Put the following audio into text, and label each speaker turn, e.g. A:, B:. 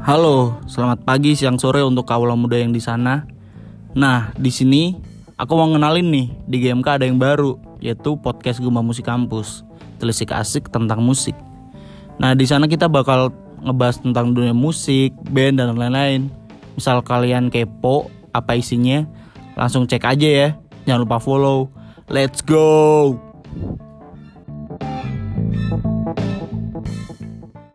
A: Halo, selamat pagi, siang, sore untuk kaula muda yang di sana. Nah, di sini aku mau ngenalin nih di GMK ada yang baru, yaitu podcast Gumba Musik Kampus. Telisik asik tentang musik. Nah, di sana kita bakal ngebahas tentang dunia musik, band dan lain-lain. Misal kalian kepo apa isinya, langsung cek aja ya. Jangan lupa follow. Let's go.